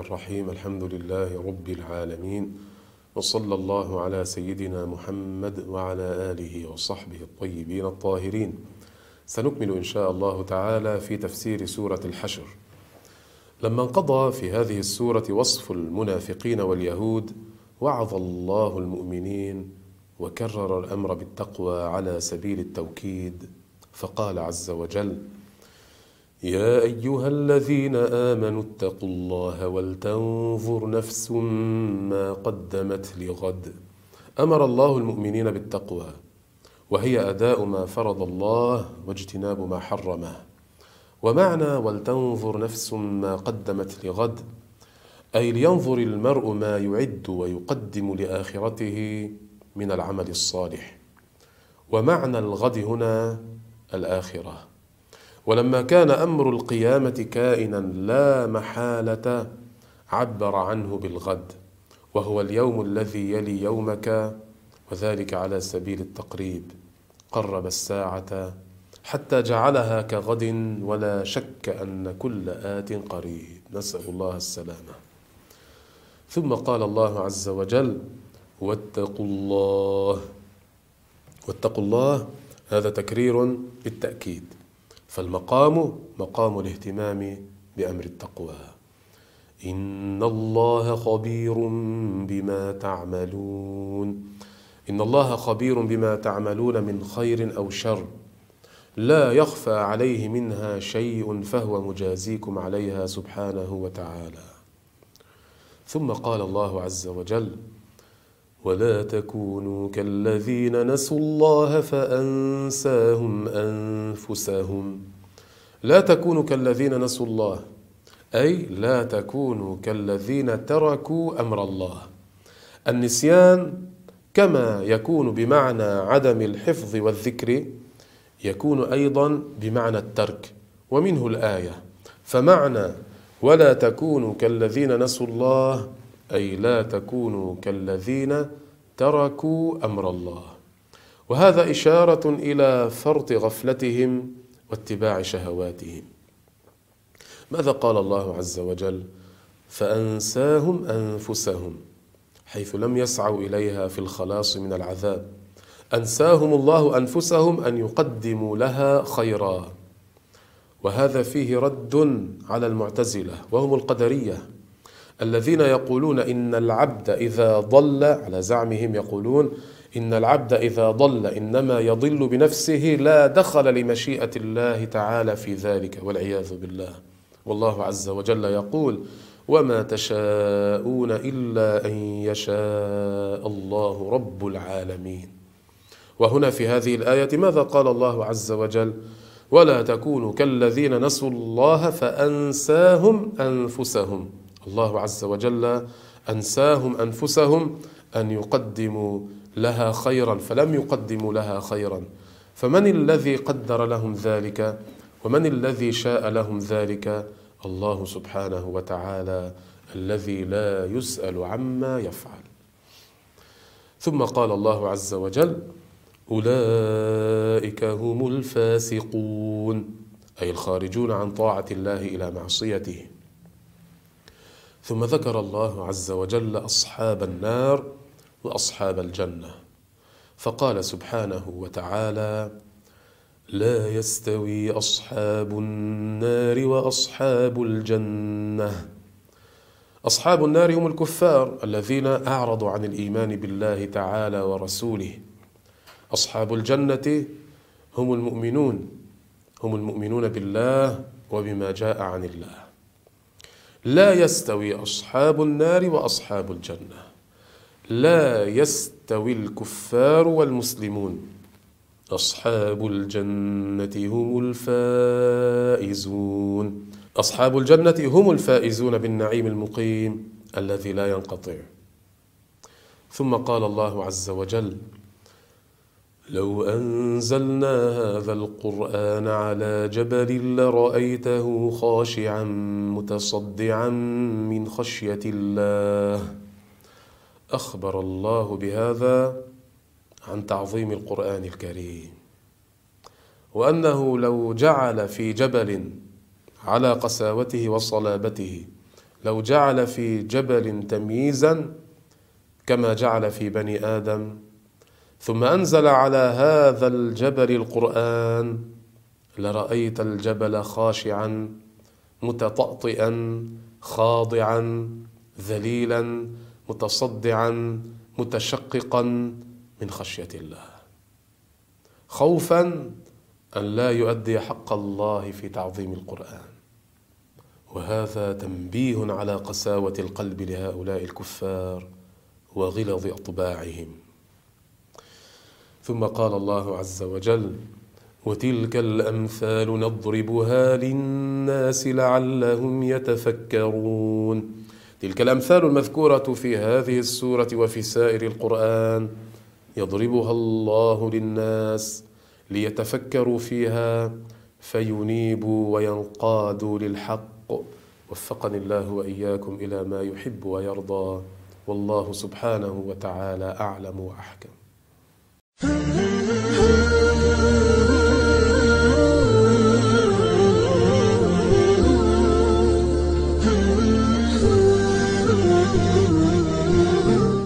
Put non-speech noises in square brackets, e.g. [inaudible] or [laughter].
الرحيم الحمد لله رب العالمين وصلى الله على سيدنا محمد وعلى آله وصحبه الطيبين الطاهرين سنكمل إن شاء الله تعالى في تفسير سورة الحشر لما انقضى في هذه السورة وصف المنافقين واليهود وعظ الله المؤمنين وكرر الأمر بالتقوى على سبيل التوكيد فقال عز وجل يا أيها الذين آمنوا اتقوا الله ولتنظر نفس ما قدمت لغد. أمر الله المؤمنين بالتقوى وهي أداء ما فرض الله واجتناب ما حرمه. ومعنى ولتنظر نفس ما قدمت لغد أي لينظر المرء ما يعد ويقدم لآخرته من العمل الصالح. ومعنى الغد هنا الآخرة. ولما كان أمر القيامة كائنا لا محالة عبر عنه بالغد وهو اليوم الذي يلي يومك وذلك على سبيل التقريب. قرب الساعة حتى جعلها كغد ولا شك أن كل آت قريب. نسأل الله السلامة. ثم قال الله عز وجل واتقوا الله. واتقوا الله هذا تكرير بالتأكيد. فالمقام مقام الاهتمام بأمر التقوى. إن الله خبير بما تعملون. إن الله خبير بما تعملون من خير أو شر. لا يخفى عليه منها شيء فهو مجازيكم عليها سبحانه وتعالى. ثم قال الله عز وجل ولا تكونوا كالذين نسوا الله فأنساهم أنفسهم. لا تكونوا كالذين نسوا الله. أي لا تكونوا كالذين تركوا أمر الله. النسيان كما يكون بمعنى عدم الحفظ والذكر يكون أيضا بمعنى الترك ومنه الآية. فمعنى ولا تكونوا كالذين نسوا الله أي لا تكونوا كالذين تركوا أمر الله. وهذا إشارة إلى فرط غفلتهم واتباع شهواتهم. ماذا قال الله عز وجل؟ فأنساهم أنفسهم حيث لم يسعوا إليها في الخلاص من العذاب. أنساهم الله أنفسهم أن يقدموا لها خيرا. وهذا فيه رد على المعتزلة وهم القدرية. الذين يقولون إن العبد إذا ضل على زعمهم يقولون إن العبد إذا ضل إنما يضل بنفسه لا دخل لمشيئة الله تعالى في ذلك والعياذ بالله. والله عز وجل يقول وما تشاءون إلا أن يشاء الله رب العالمين. وهنا في هذه الآية ماذا قال الله عز وجل؟ ولا تكونوا كالذين نسوا الله فأنساهم أنفسهم. الله عز وجل أنساهم أنفسهم أن يقدموا لها خيرا فلم يقدموا لها خيرا. فمن الذي قدر لهم ذلك؟ ومن الذي شاء لهم ذلك؟ الله سبحانه وتعالى الذي لا يسأل عما يفعل. ثم قال الله عز وجل أولئك هم الفاسقون أي الخارجون عن طاعة الله إلى معصيته. ثم ذكر الله عز وجل أصحاب النار وأصحاب الجنة. فقال سبحانه وتعالى لا يستوي أصحاب النار وأصحاب الجنة. أصحاب النار هم الكفار الذين أعرضوا عن الإيمان بالله تعالى ورسوله. أصحاب الجنة هم المؤمنون هم المؤمنون بالله وبما جاء عن الله. لا يستوي أصحاب النار وأصحاب الجنة. لا يستوي الكفار والمسلمون. أصحاب الجنة هم الفائزون. أصحاب الجنة هم الفائزون بالنعيم المقيم الذي لا ينقطع. ثم قال الله عز وجل لو أنزلنا هذا القرآن على جبل لرأيته خاشعا متصدعا من خشية الله. أخبر الله بهذا عن تعظيم القرآن الكريم. وأنه لو جعل في جبل على قساوته وصلابته لو جعل في جبل تمييزا كما جعل في بني آدم ثم أنزل على هذا الجبل القرآن. لرأيت الجبل خاشعا متطأطئا خاضعا ذليلا متصدعا متشققا من خشية الله. خوفا أن لا يؤدي حق الله في تعظيم القرآن. وهذا تنبيه على قساوة القلب لهؤلاء الكفار وغلظ أطباعهم. ثم قال الله عز وجل وتلك الأمثال نضربها للناس لعلهم يتفكرون. تلك الأمثال المذكورة في هذه السورة وفي سائر القرآن يضربها الله للناس ليتفكروا فيها فينيبوا وينقادوا للحق. وفقني الله وإياكم إلى ما يحب ويرضى. والله سبحانه وتعالى أعلم وأحكم. Mm-hmm. [laughs]